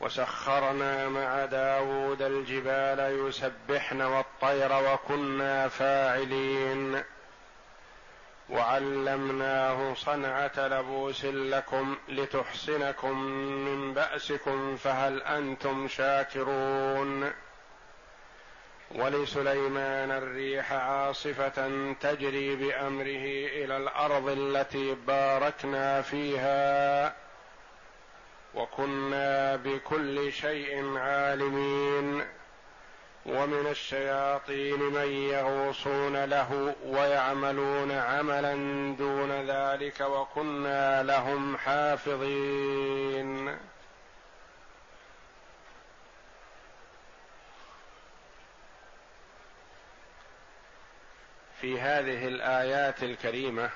وسخرنا مع داود الجبال يسبحن والطير وكنا فاعلين. وعلمناه صنعة لبوس لكم لتحصنكم من بأسكم فهل أنتم شاكرون؟ ولسليمان الريح عاصفة تجري بأمره إلى الأرض التي باركنا فيها. وكنا بكل شيء عالمين ومن الشياطين من يغوصون له ويعملون عملا دون ذلك وكنا لهم حافظين. في هذه الآيات الكريمة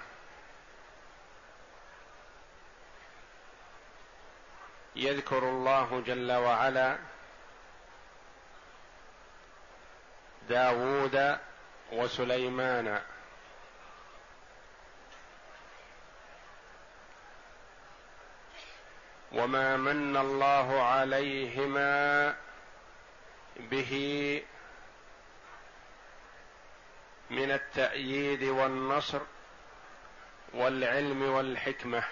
يذكر الله جل وعلا داوود وسليمان. وما من الله عليهما به من التأييد والنصر والعلم والحكمة.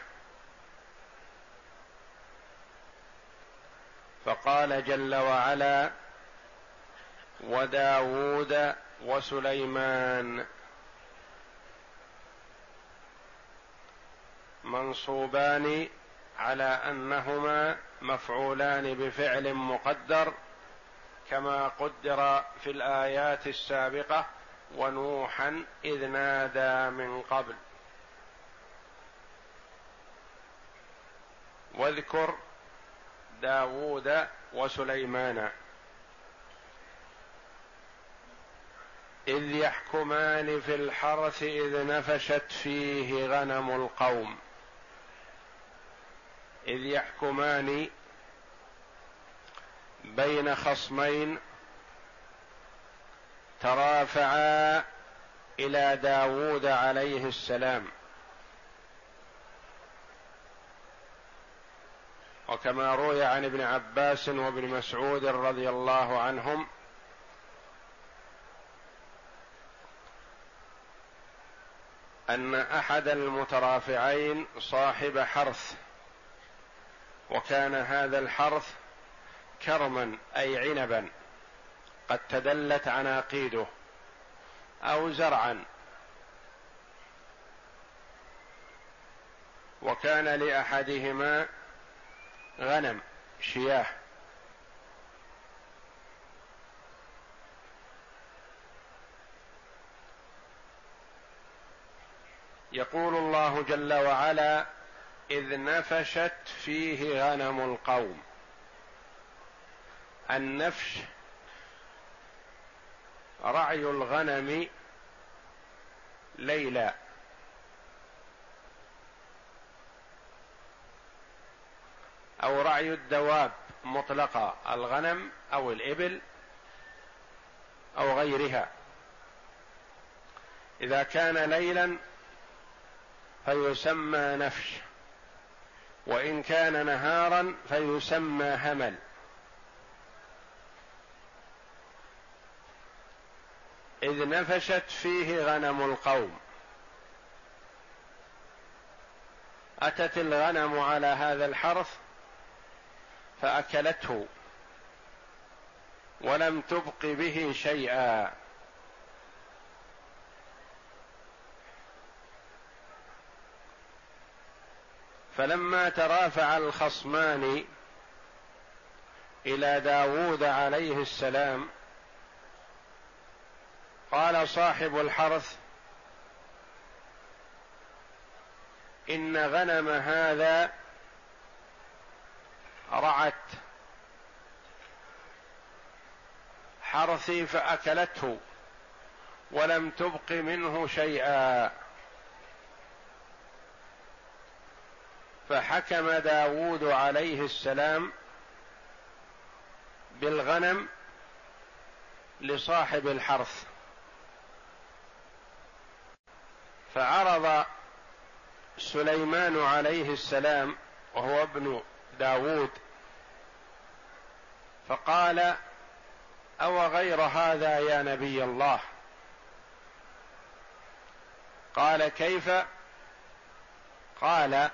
فقال جل وعلا وداود وسليمان. منصوبان على أنهما مفعولان بفعل مقدر كما قدر في الآيات السابقة ونوحا إذ نادى من قبل. واذكر داوود وسليمان. إذ يحكمان في الحرث إذ نفشت فيه غنم القوم. إذ يحكمان بين خصمين ترافعا إلى داود عليه السلام. وكما روي عن ابن عباس وابن مسعود رضي الله عنهم أن أحد المترافعين صاحب حرث وكان هذا الحرث كرما أي عنبا قد تدلت عناقيده أو زرعا. وكان لأحدهما غنم شياه. يقول الله جل وعلا إذ نفشت فيه غنم القوم. النفش رعي الغنم ليلا. أو رعي الدواب مطلقا الغنم أو الإبل أو غيرها. إذا كان ليلا فيسمى نفش وإن كان نهارا فيسمى همل. إذ نفشت فيه غنم القوم. أتت الغنم على هذا الحرث فأكلته ولم تبق به شيئا. فلما ترافع الخصمان إلى داوود عليه السلام قال صاحب الحرث إن غنم هذا رعت حرثي فأكلته ولم تبق منه شيئا. فحكم داود عليه السلام بالغنم لصاحب الحرث. فعرض سليمان عليه السلام وهو ابن داود فقال أو غير هذا يا نبي الله؟ قال كيف؟ قال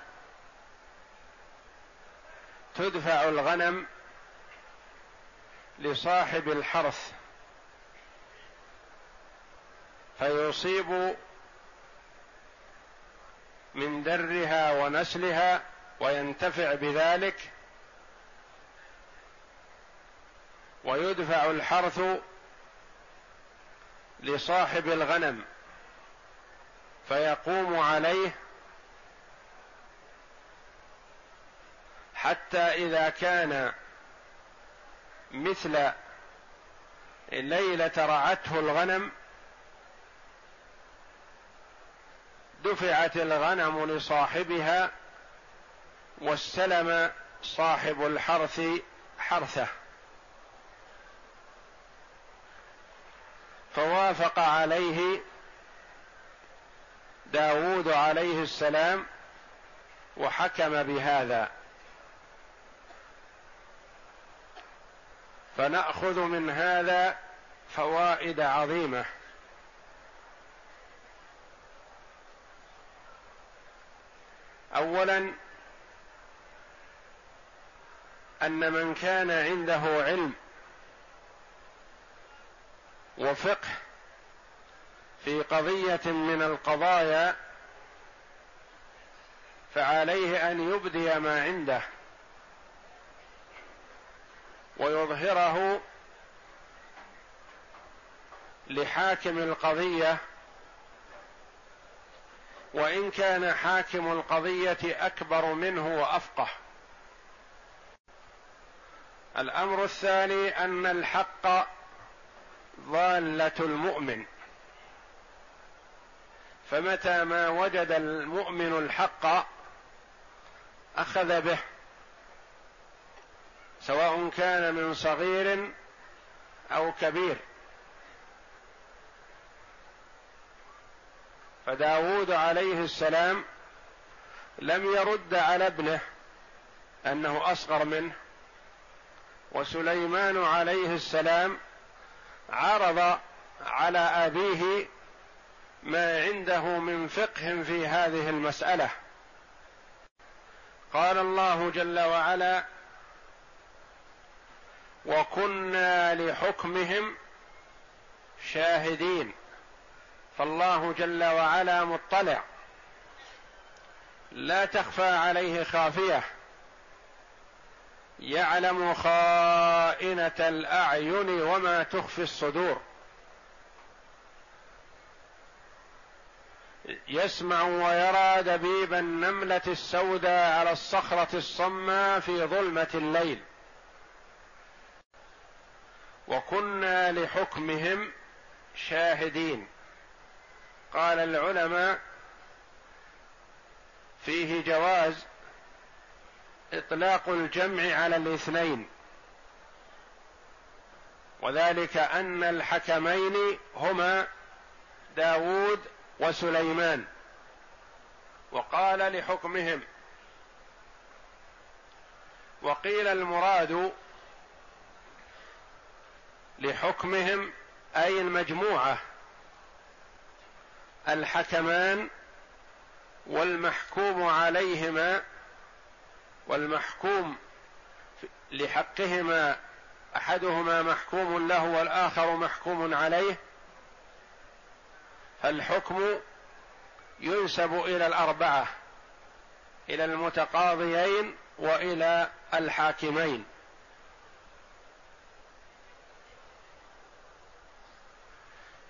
تدفع الغنم لصاحب الحرث فيصيب من درها ونسلها وينتفع بذلك ويدفع الحرث لصاحب الغنم فيقوم عليه حتى إذا كان مثل ليلة رعته الغنم دفعت الغنم لصاحبها واستلم صاحب الحرث حرثه. فوافق عليه داود عليه السلام وحكم بهذا. فنأخذ من هذا فوائد عظيمة. اولا أن من كان عنده علم وفقه في قضية من القضايا فعليه أن يبدي ما عنده ويظهره لحاكم القضية وإن كان حاكم القضية أكبر منه وأفقه. الأمر الثاني أن الحق ضالة المؤمن. فمتى ما وجد المؤمن الحق أخذ به سواء كان من صغير أو كبير. فداود عليه السلام لم يرد على ابنه أنه أصغر منه. وسليمان عليه السلام عرض على أبيه ما عنده من فقه في هذه المسألة. قال الله جل وعلا وكنا لحكمهم شاهدين فالله جل وعلا مطلع. لا تخفى عليه خافية. يعلم خائنة الأعين وما تخفي الصدور. يسمع ويرى دبيب النملة السوداء على الصخرة الصماء في ظلمة الليل. وكنا لحكمهم شاهدين. قال العلماء فيه جواز إطلاق الجمع على الاثنين. وذلك أن الحكمين هما داود وسليمان. وقال لحكمهم وقيل المراد لحكمهم أي المجموعة الحكمان والمحكوم عليهما والمحكوم لحقهما أحدهما محكوم له والآخر محكوم عليه فالحكم ينسب إلى الأربعة إلى المتقاضيين وإلى الحاكمين.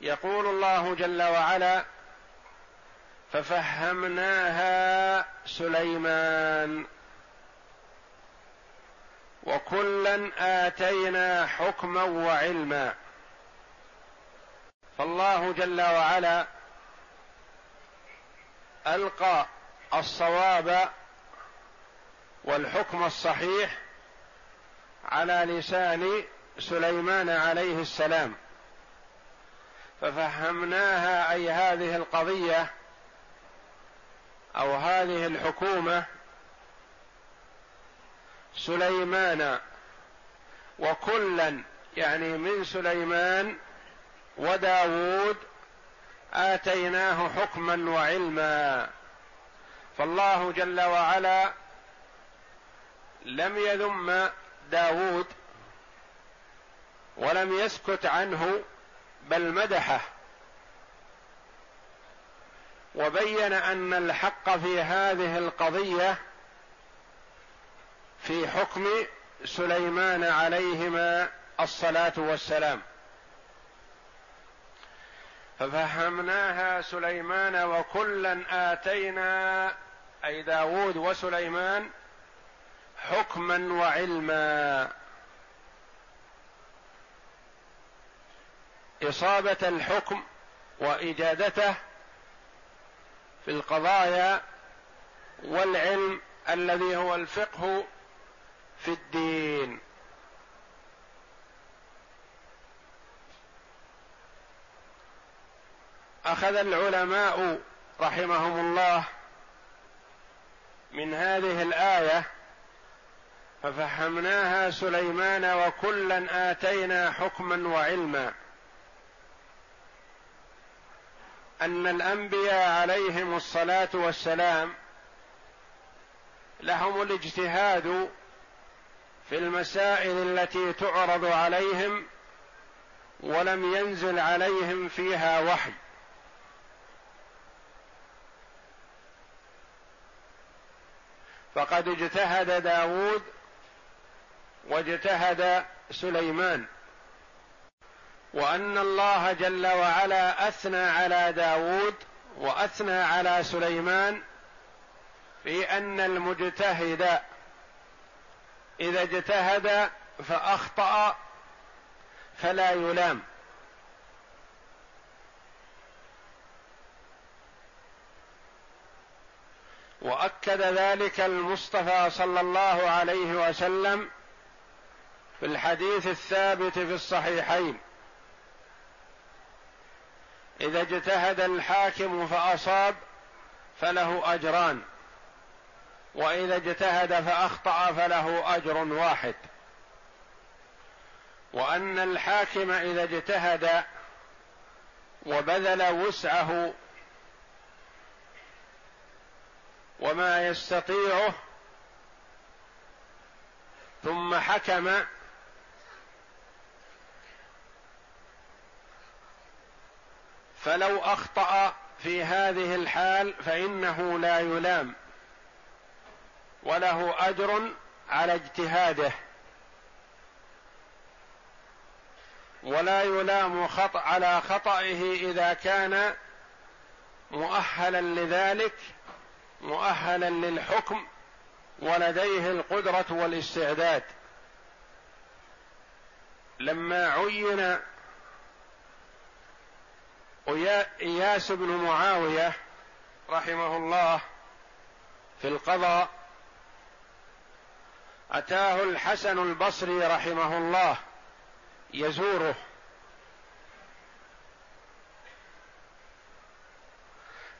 يقول الله جل وعلا ففهمناها سليمان وكلا آتينا حكما وعلما. فالله جل وعلا ألقى الصواب والحكم الصحيح على لسان سليمان عليه السلام. ففهمناها أي هذه القضية أو هذه الحكومة سليمان. وكلا يعني من سليمان وداود آتيناه حكما وعلما. فالله جل وعلا لم يذم داود ولم يسكت عنه بل مدحه. وبين أن الحق في هذه القضية في حكم سليمان عليهما الصلاة والسلام. ففهمناها سليمان وكلا آتينا أي داود وسليمان حكما وعلما. إصابة الحكم وإجادته في القضايا والعلم الذي هو الفقه في الدين. أخذ العلماء رحمهم الله من هذه الآية ففهمناها سليمان وكلا آتينا حكما وعلما. أن الأنبياء عليهم الصلاة والسلام لهم الاجتهاد في المسائل التي تعرض عليهم ولم ينزل عليهم فيها وحي. فقد اجتهد داود واجتهد سليمان. وأن الله جل وعلا أثنى على داود وأثنى على سليمان في أن المجتهد إذا اجتهد فأخطأ فلا يلام. وأكد ذلك المصطفى صلى الله عليه وسلم في الحديث الثابت في الصحيحين. إذا اجتهد الحاكم فأصاب فله أجران. وإذا اجتهد فأخطأ فله أجر واحد. وأن الحاكم إذا اجتهد وبذل وسعه وما يستطيعه ثم حكم فلو أخطأ في هذه الحال فإنه لا يلام. وله أجر على اجتهاده. ولا يلام خطأ على خطئه إذا كان مؤهلا لذلك مؤهلا للحكم ولديه القدرة والاستعداد. لما عين إياس بن معاوية رحمه الله في القضاء أتاه الحسن البصري رحمه الله يزوره.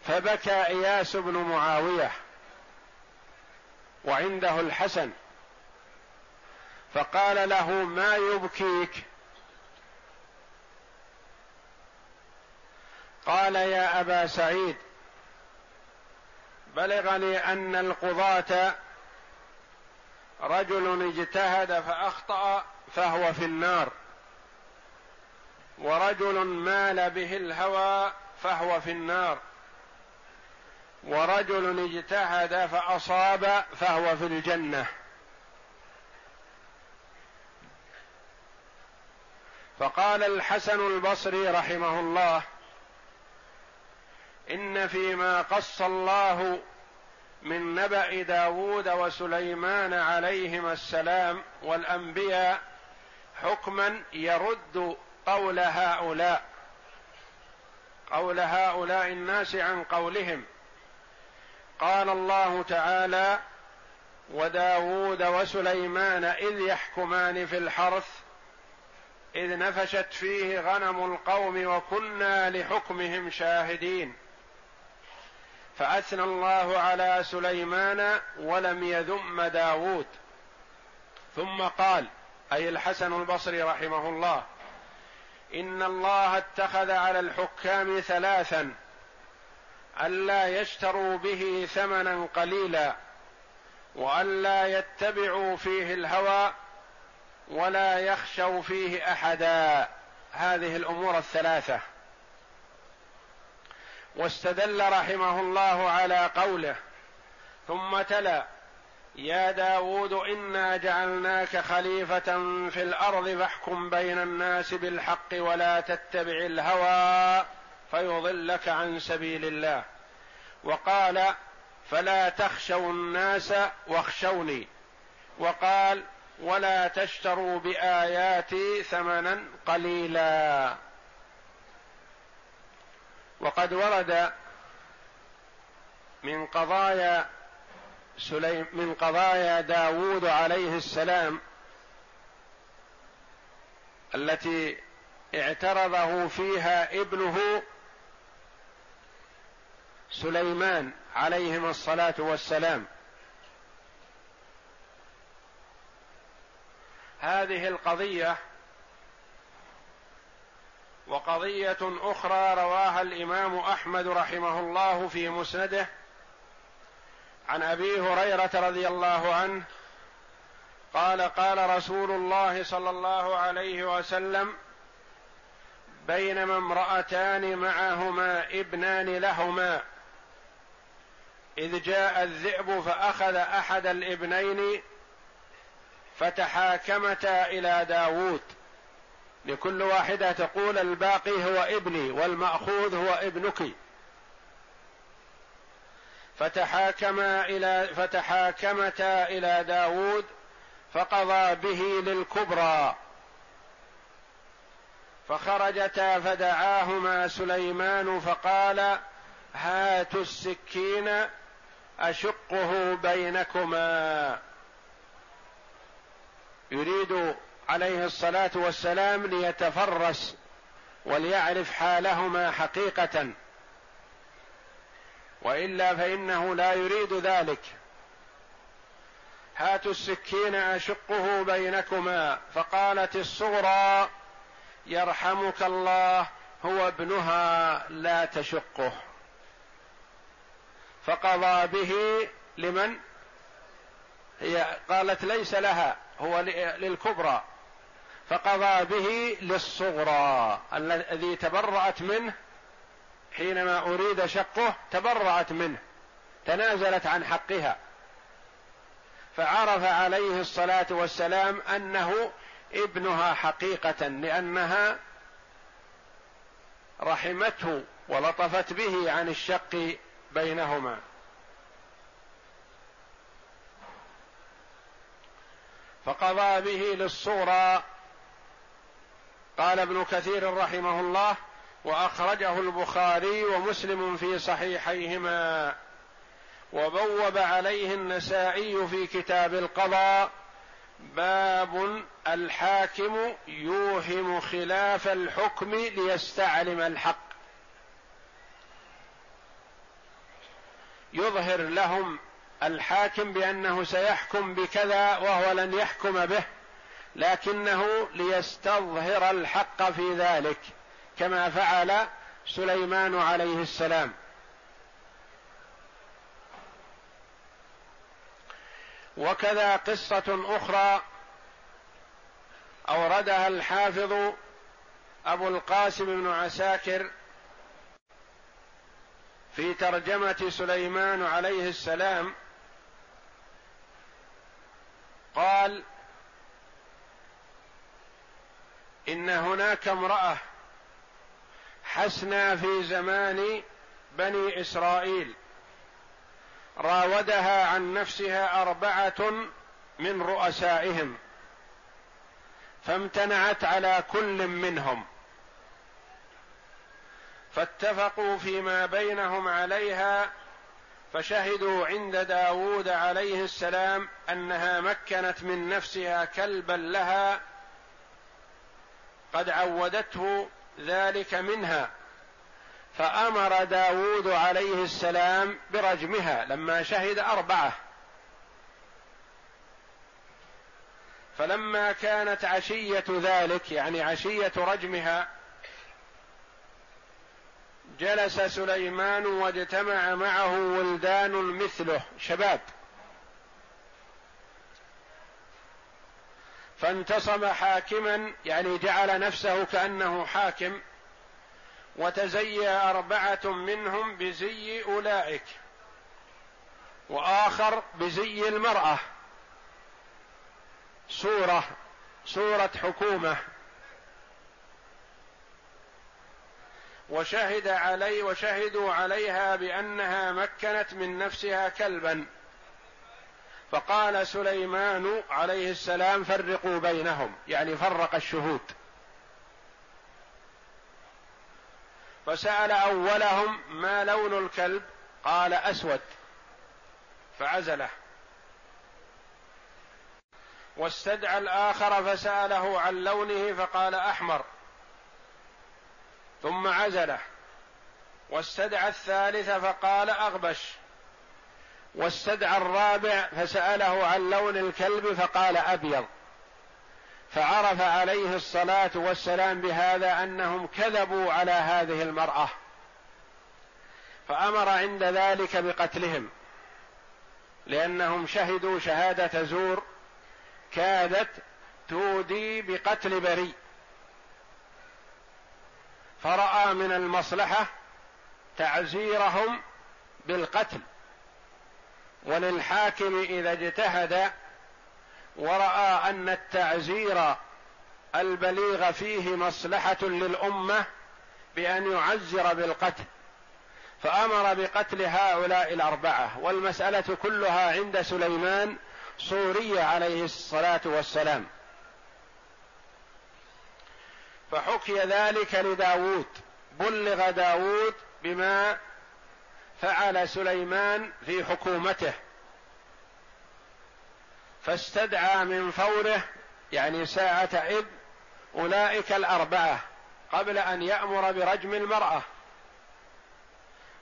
فبكى إياس بن معاوية وعنده الحسن فقال له ما يبكيك؟ قال يا أبا سعيد بلغني أن القضاة رجل اجتهد فأخطأ فهو في النار. ورجل مال به الهوى فهو في النار. ورجل اجتهد فأصاب فهو في الجنة. فقال الحسن البصري رحمه الله إن فيما قص الله من نبأ داود وسليمان عليهما السلام والأنبياء حكما يرد قول هؤلاء قول هؤلاء الناس عن قولهم. قال الله تعالى وداود وسليمان إذ يحكمان في الحرث إذ نفشت فيه غنم القوم وكنا لحكمهم شاهدين فأثنى الله على سليمان ولم يذم داود ثم قال أي الحسن البصري رحمه الله إن الله اتخذ على الحكام ثلاثا ألا يشتروا به ثمنا قليلا وألا يتبعوا فيه الهوى ولا يخشوا فيه أحدا. هذه الأمور الثلاثة. واستدل رحمه الله على قوله ثم تلا يا داود إنا جعلناك خليفة في الأرض فاحكم بين الناس بالحق ولا تتبع الهوى فيضلك عن سبيل الله. وقال فلا تخشوا الناس واخشوني. وقال ولا تشتروا بآياتي ثمنا قليلا. وقد ورد من قضايا سليم من قضايا داوود عليه السلام التي اعترضه فيها ابنه سليمان عليهما الصلاة والسلام. هذه القضية وقضية أخرى رواها الإمام أحمد رحمه الله في مسنده عن أبي هريرة رضي الله عنه قال قال رسول الله صلى الله عليه وسلم بينما امرأتان معهما ابنان لهما إذ جاء الذئب فأخذ أحد الابنين فتحاكمتا إلى داود لكل واحدة تقول الباقي هو ابني والمأخوذ هو ابنك. فتحاكما إلى فتحاكمتا إلى داود فقضى به للكبرى. فخرجتا فدعاهما سليمان فقال هاتوا السكين أشقه بينكما. يريد عليه الصلاة والسلام ليتفرس وليعرف حالهما حقيقة. وإلا فإنه لا يريد ذلك. هاتوا السكين أشقه بينكما. فقالت الصغرى يرحمك الله هو ابنها لا تشقه. فقضى به لمن؟ هي قالت ليس لها هو للكبرى. فقضى به للصغرى الذي تبرأت منه حينما أريد شقه تبرأت منه تنازلت عن حقها. فعرف عليه الصلاة والسلام أنه ابنها حقيقة لأنها رحمته ولطفت به عن الشق بينهما. فقضى به للصغرى قال ابن كثير رحمه الله وأخرجه البخاري ومسلم في صحيحيهما. وبوب عليه النسائي في كتاب القضاء باب الحاكم يوهم خلاف الحكم ليستعلم الحق. يظهر لهم الحاكم بأنه سيحكم بكذا وهو لن يحكم به. لكنه ليستظهر الحق في ذلك كما فعل سليمان عليه السلام. وكذا قصة أخرى أوردها الحافظ أبو القاسم بن عساكر في ترجمة سليمان عليه السلام قال إن هناك امرأة حسنا في زمان بني إسرائيل راودها عن نفسها أربعة من رؤسائهم فامتنعت على كل منهم. فاتفقوا فيما بينهم عليها فشهدوا عند داود عليه السلام أنها مكنت من نفسها كلبا لها قد عودته ذلك منها فأمر داود عليه السلام برجمها لما شهد أربعة. فلما كانت عشية ذلك يعني عشية رجمها جلس سليمان واجتمع معه ولدان مثله شباب. فانتصب حاكما يعني جعل نفسه كأنه حاكم وتزيى أربعة منهم بزي أولئك وآخر بزي المرأة. صوره صوره حكومة. وشهد علي وشهدوا عليها بأنها مكنت من نفسها كلبا. فقال سليمان عليه السلام فرقوا بينهم يعني فرق الشهود. فسأل أولهم ما لون الكلب؟ قال أسود. فعزله. واستدعى الآخر فسأله عن لونه فقال أحمر. ثم عزله. واستدعى الثالث فقال أغبش. واستدعى الرابع فسأله عن لون الكلب فقال أبيض. فعرف عليه الصلاة والسلام بهذا أنهم كذبوا على هذه المرأة. فأمر عند ذلك بقتلهم. لأنهم شهدوا شهادة زور كادت تودي بقتل بريء فرأى من المصلحة تعزيرهم بالقتل. وللحاكم إذا اجتهد ورأى أن التعزير البليغ فيه مصلحة للأمة بأن يعزر بالقتل فأمر بقتل هؤلاء الأربعة والمسألة كلها عند سليمان صورية عليه الصلاة والسلام. فحكي ذلك لداود بلغ داود بما فعل سليمان في حكومته. فاستدعى من فوره يعني ساعة إذ أولئك الأربعة قبل أن يأمر برجم المرأة.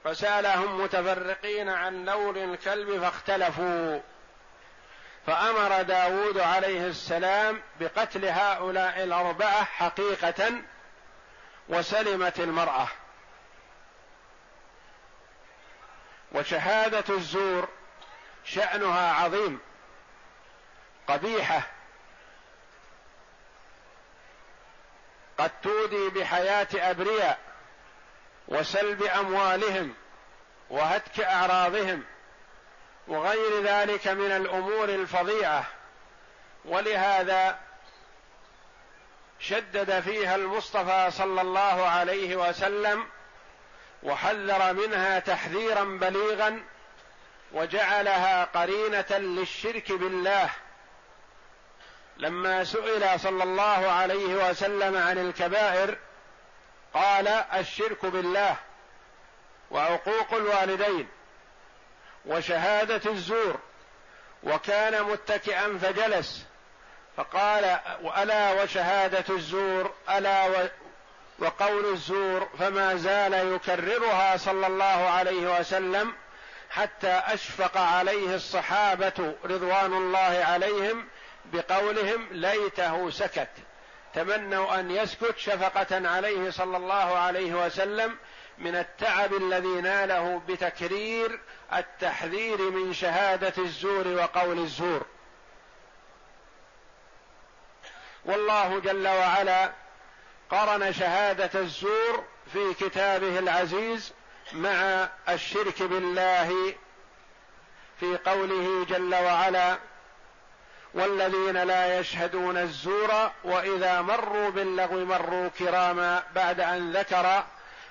فسألهم متفرقين عن لون الكلب فاختلفوا. فأمر داود عليه السلام بقتل هؤلاء الأربعة حقيقة وسلمت المرأة. وشهادة الزور شأنها عظيم قبيحة قد تودي بحياة أبرياء وسلب أموالهم وهتك أعراضهم وغير ذلك من الأمور الفظيعة. ولهذا شدد فيها المصطفى صلى الله عليه وسلم وحذر منها تحذيرا بليغا وجعلها قرينة للشرك بالله. لما سئل صلى الله عليه وسلم عن الكبائر قال الشرك بالله وعقوق الوالدين وشهادة الزور وكان متكئا فجلس فقال ألا وشهادة الزور ألا وقول الزور فما زال يكررها صلى الله عليه وسلم حتى أشفق عليه الصحابة رضوان الله عليهم بقولهم ليته سكت. تمنوا أن يسكت شفقة عليه صلى الله عليه وسلم من التعب الذي ناله بتكرير التحذير من شهادة الزور وقول الزور. والله جل وعلا قرن شهادة الزور في كتابه العزيز مع الشرك بالله في قوله جل وعلا والذين لا يشهدون الزور وإذا مروا باللغو مروا كراما بعد أن ذكر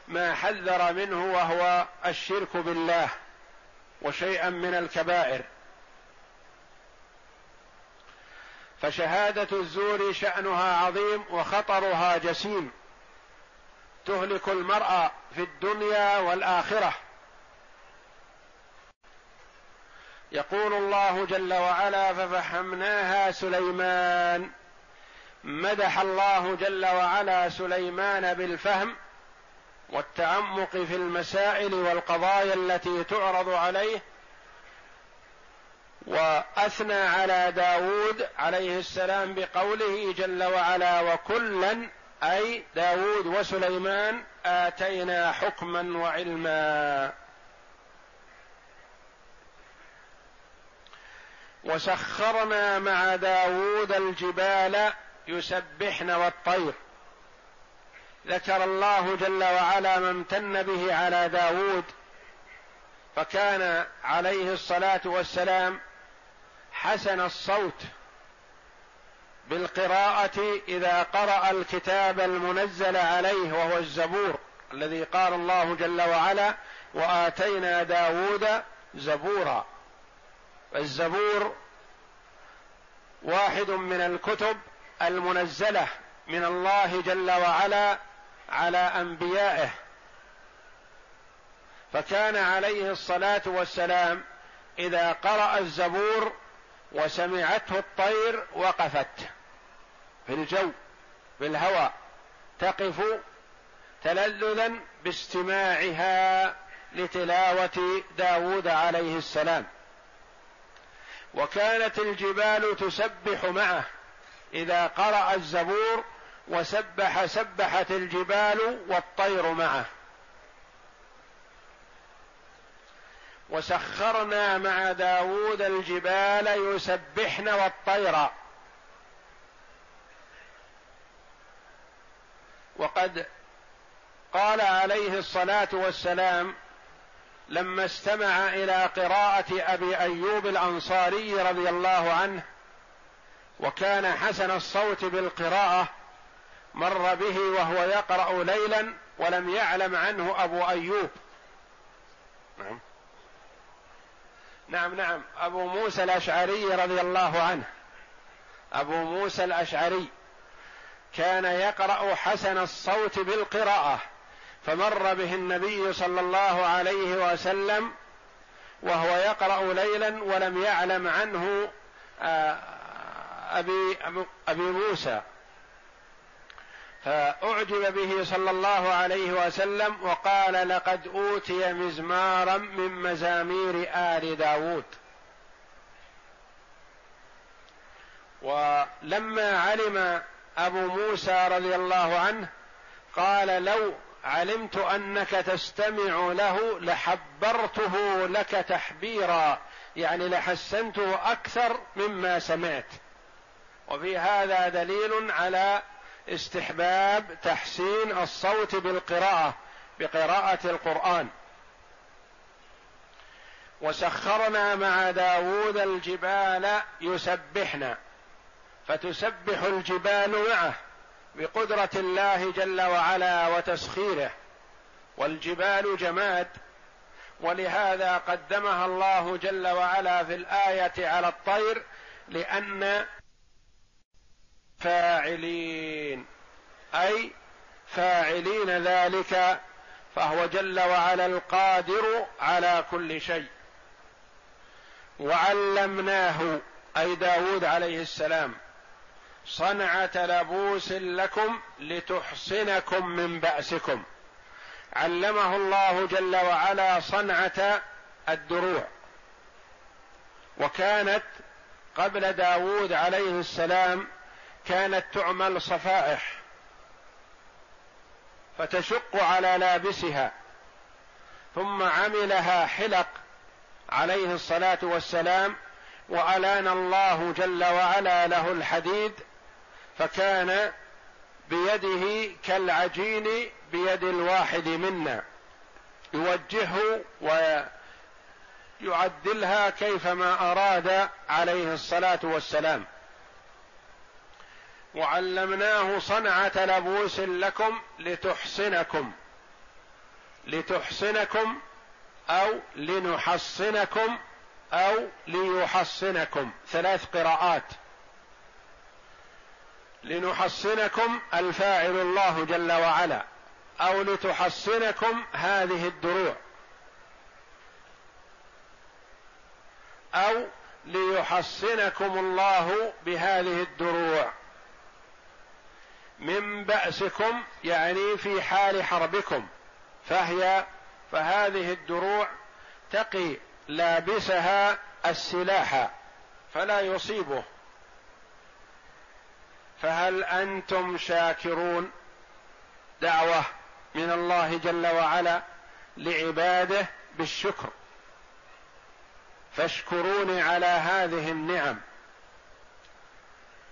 ما حذر منه وهو الشرك بالله وشيئا من الكبائر. فشهادة الزور شأنها عظيم وخطرها جسيم. تهلك المرء في الدنيا والآخرة. يقول الله جل وعلا ففهمناها سليمان. مدح الله جل وعلا سليمان بالفهم والتعمق في المسائل والقضايا التي تعرض عليه وأثنى على داود عليه السلام بقوله جل وعلا وكلا أي داود وسليمان آتينا حكما وعلما. وسخرنا مع داود الجبال يسبحن والطير. ذكر الله جل وعلا ما امتن به على داود فكان عليه الصلاة والسلام حسن الصوت بالقراءة إذا قرأ الكتاب المنزل عليه وهو الزبور الذي قال الله جل وعلا وآتينا داود زبورا. الزبور واحد من الكتب المنزلة من الله جل وعلا على أنبيائه. فكان عليه الصلاة والسلام إذا قرأ الزبور وسمعته الطير وقفت في الجو في الهواء تقف تلذذا باستماعها لتلاوة داود عليه السلام. وكانت الجبال تسبح معه إذا قرأ الزبور وسبح سبحت الجبال والطير معه. وسخرنا مع داود الجبال يسبحن والطير. وقد قال عليه الصلاة والسلام لما استمع إلى قراءة أبي أيوب الأنصاري رضي الله عنه وكان حسن الصوت بالقراءة مر به وهو يقرأ ليلا ولم يعلم عنه أبو أيوب. نعم. نعم نعم. أبو موسى الأشعري رضي الله عنه. أبو موسى الأشعري كان يقرأ حسن الصوت بالقراءة فمر به النبي صلى الله عليه وسلم وهو يقرأ ليلا ولم يعلم عنه آه، أبي أبي موسى. فأعجب به صلى الله عليه وسلم وقال لقد أوتي مزمارا من مزامير آل داود. ولما علم أبو موسى رضي الله عنه قال لو علمت أنك تستمع له لحبرته لك تحبيرا يعني لحسنته أكثر مما سمعت. وفي هذا دليل على استحباب تحسين الصوت بالقراءة بقراءة القرآن. وسخرنا مع داود الجبال يسبحن فتسبح الجبال معه بقدرة الله جل وعلا وتسخيره. والجبال جماد ولهذا قدمها الله جل وعلا في الآية على الطير لأن فاعلين. أي فاعلين ذلك فهو جل وعلا القادر على كل شيء. وعلمناه أي داود عليه السلام صنعة لبوس لكم لتحصنكم من بأسكم. علمه الله جل وعلا صنعة الدروع. وكانت قبل داود عليه السلام كانت تعمل صفائح فتشق على لابسها ثم عملها حلق عليه الصلاة والسلام وألان الله جل وعلا له الحديد فكان بيده كالعجين بيد الواحد منا. يوجهه ويعدلها كيفما أراد عليه الصلاة والسلام. وعلمناه صنعة لبوس لكم لتحصنكم لتحصنكم أو لنحصنكم أو ليحصنكم. ثلاث قراءات. لنحصنكم الفاعل الله جل وعلا أو لتحصنكم هذه الدروع. أو ليحصنكم الله بهذه الدروع. من بأسكم يعني في حال حربكم. فهي فهذه الدروع تقي لابسها السلاح فلا يصيبه. فهل أنتم شاكرون دعوة من الله جل وعلا لعباده بالشكر؟ فاشكروني على هذه النعم.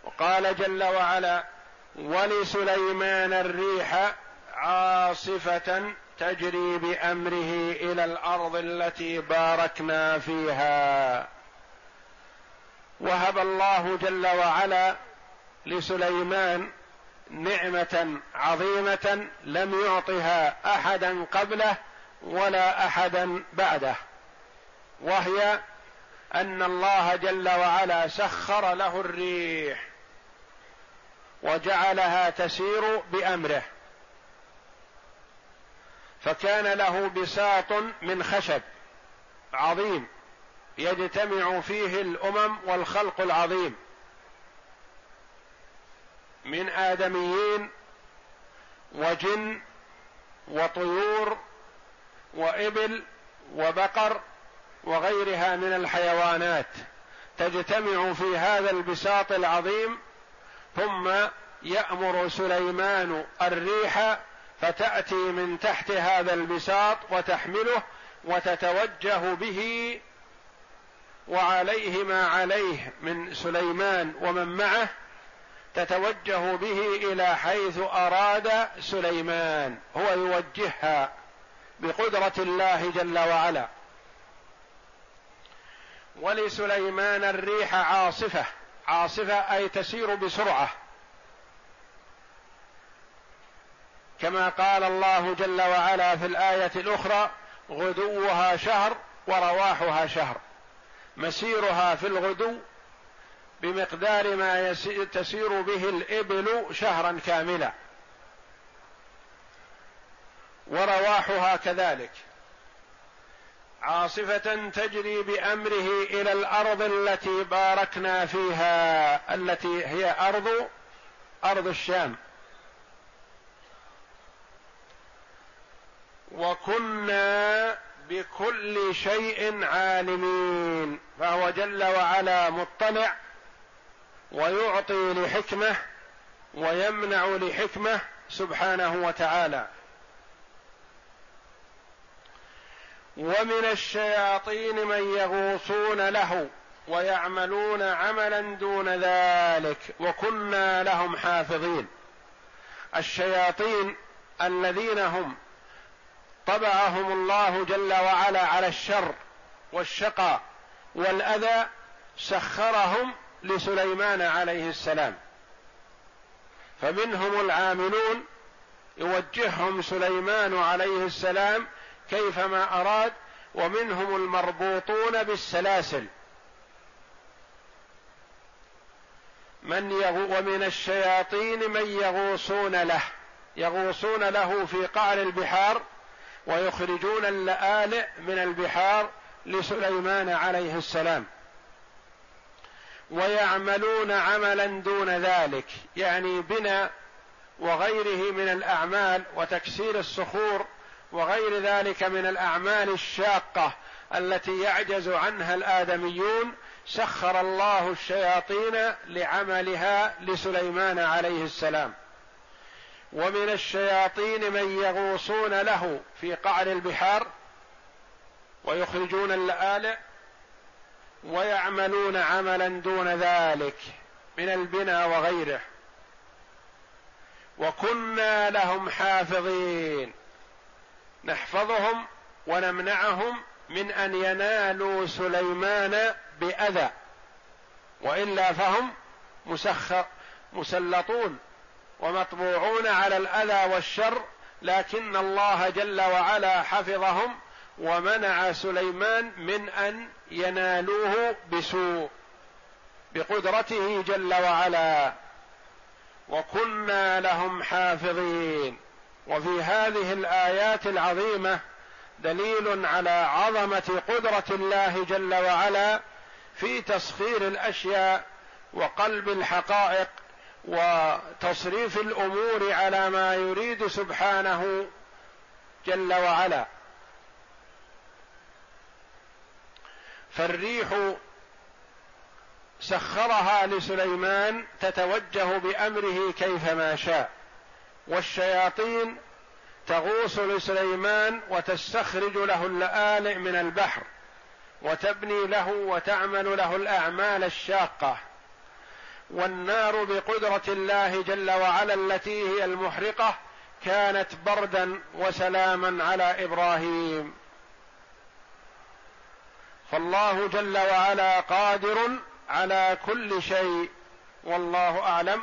وقال جل وعلا ولسليمان الريح عاصفة تجري بأمره إلى الأرض التي باركنا فيها. وهب الله جل وعلا لسليمان نعمة عظيمة لم يعطها أحدا قبله ولا أحدا بعده. وهي أن الله جل وعلا سخر له الريح وجعلها تسير بأمره. فكان له بساط من خشب عظيم يجتمع فيه الأمم والخلق العظيم. من آدميين وجن وطيور وإبل وبقر وغيرها من الحيوانات. تجتمع في هذا البساط العظيم ثم يأمر سليمان الريح فتأتي من تحت هذا البساط وتحمله وتتوجه به وعليه ما عليه من سليمان ومن معه تتوجه به إلى حيث أراد سليمان هو يوجهها بقدرة الله جل وعلا. ولسليمان الريح عاصفة. عاصفة أي تسير بسرعة. كما قال الله جل وعلا في الآية الأخرى غدوها شهر ورواحها شهر. مسيرها في الغدو بمقدار ما تسير به الإبل شهرا كاملا. ورواحها كذلك. عاصفة تجري بأمره إلى الأرض التي باركنا فيها التي هي أرض أرض الشام. وكنا بكل شيء عالمين فهو جل وعلا مطلع ويعطي لحكمة ويمنع لحكمة سبحانه وتعالى. ومن الشياطين من يغوصون له ويعملون عملا دون ذلك وكنا لهم حافظين. الشياطين الذين هم طبعهم الله جل وعلا على الشر والشقى والأذى سخرهم لسليمان عليه السلام. فمنهم العاملون يوجههم سليمان عليه السلام كيفما أراد ومنهم المربوطون بالسلاسل. من يغو ومن الشياطين من يغوصون له يغوصون له في قعر البحار ويخرجون اللآلئ من البحار لسليمان عليه السلام. ويعملون عملا دون ذلك يعني بنا وغيره من الأعمال وتكسير الصخور وغير ذلك من الأعمال الشاقة التي يعجز عنها الآدميون سخر الله الشياطين لعملها لسليمان عليه السلام. ومن الشياطين من يغوصون له في قعر البحار ويخرجون اللآلئ ويعملون عملا دون ذلك من البنى وغيره. وكنا لهم حافظين. نحفظهم ونمنعهم من أن ينالوا سليمان بأذى. وإلا فهم مسخر مسلطون ومطبوعون على الأذى والشر لكن الله جل وعلا حفظهم ومنع سليمان من أن ينالوه بسوء بقدرته جل وعلا. وكنا لهم حافظين. وفي هذه الآيات العظيمة دليل على عظمة قدرة الله جل وعلا في تسخير الأشياء وقلب الحقائق وتصريف الأمور على ما يريد سبحانه جل وعلا. فالريح سخرها لسليمان تتوجه بأمره كيفما شاء. والشياطين تغوص لسليمان وتستخرج له اللآلئ من البحر وتبني له وتعمل له الأعمال الشاقة. والنار بقدرة الله جل وعلا التي هي المحرقة كانت بردا وسلاما على إبراهيم. فالله جل وعلا قادر على كل شيء والله أعلم.